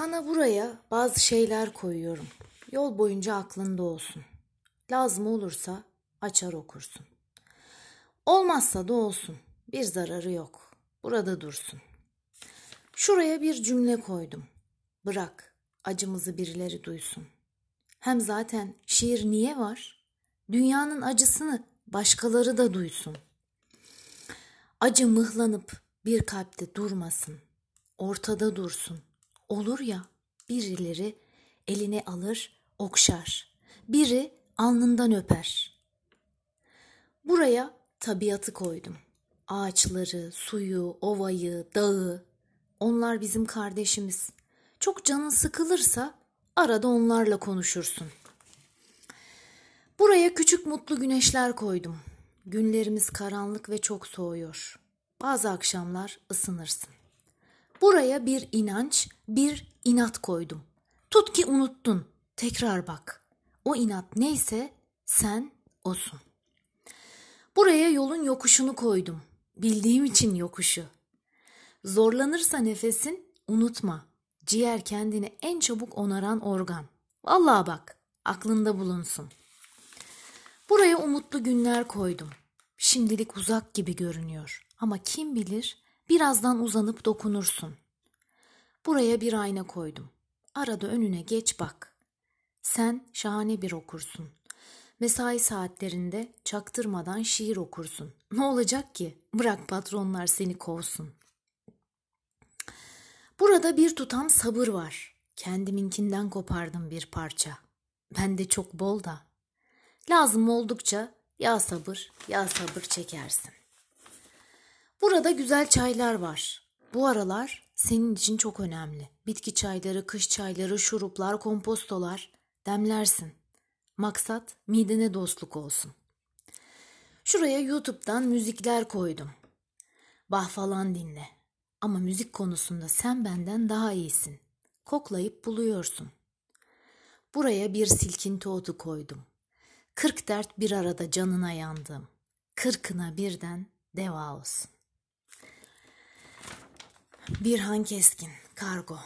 Sana buraya bazı şeyler koyuyorum. Yol boyunca aklında olsun. Lazım olursa açar okursun. Olmazsa da olsun. Bir zararı yok. Burada dursun. Şuraya bir cümle koydum. Bırak acımızı birileri duysun. Hem zaten şiir niye var? Dünyanın acısını başkaları da duysun. Acı mıhlanıp bir kalpte durmasın. Ortada dursun. Olur ya birileri eline alır, okşar. Biri alnından öper. Buraya tabiatı koydum. Ağaçları, suyu, ovayı, dağı. Onlar bizim kardeşimiz. Çok canın sıkılırsa arada onlarla konuşursun. Buraya küçük mutlu güneşler koydum. Günlerimiz karanlık ve çok soğuyor. Bazı akşamlar ısınırsın. Buraya bir inanç, bir inat koydum. Tut ki unuttun. Tekrar bak. O inat neyse sen osun. Buraya yolun yokuşunu koydum. Bildiğim için yokuşu. Zorlanırsa nefesin unutma. Ciğer kendini en çabuk onaran organ. Vallahi bak aklında bulunsun. Buraya umutlu günler koydum. Şimdilik uzak gibi görünüyor ama kim bilir birazdan uzanıp dokunursun. Buraya bir ayna koydum. Arada önüne geç bak. Sen şahane bir okursun. Mesai saatlerinde çaktırmadan şiir okursun. Ne olacak ki? Bırak patronlar seni kovsun. Burada bir tutam sabır var. Kendiminkinden kopardım bir parça. Bende çok bol da. Lazım oldukça ya sabır ya sabır çekersin. Burada güzel çaylar var. Bu aralar senin için çok önemli. Bitki çayları, kış çayları, şuruplar, kompostolar demlersin. Maksat midene dostluk olsun. Şuraya YouTube'dan müzikler koydum. Bah falan dinle. Ama müzik konusunda sen benden daha iyisin. Koklayıp buluyorsun. Buraya bir silkinti otu koydum. Kırk dert bir arada canına yandım. Kırkına birden deva olsun. Birhan Keskin, Kargo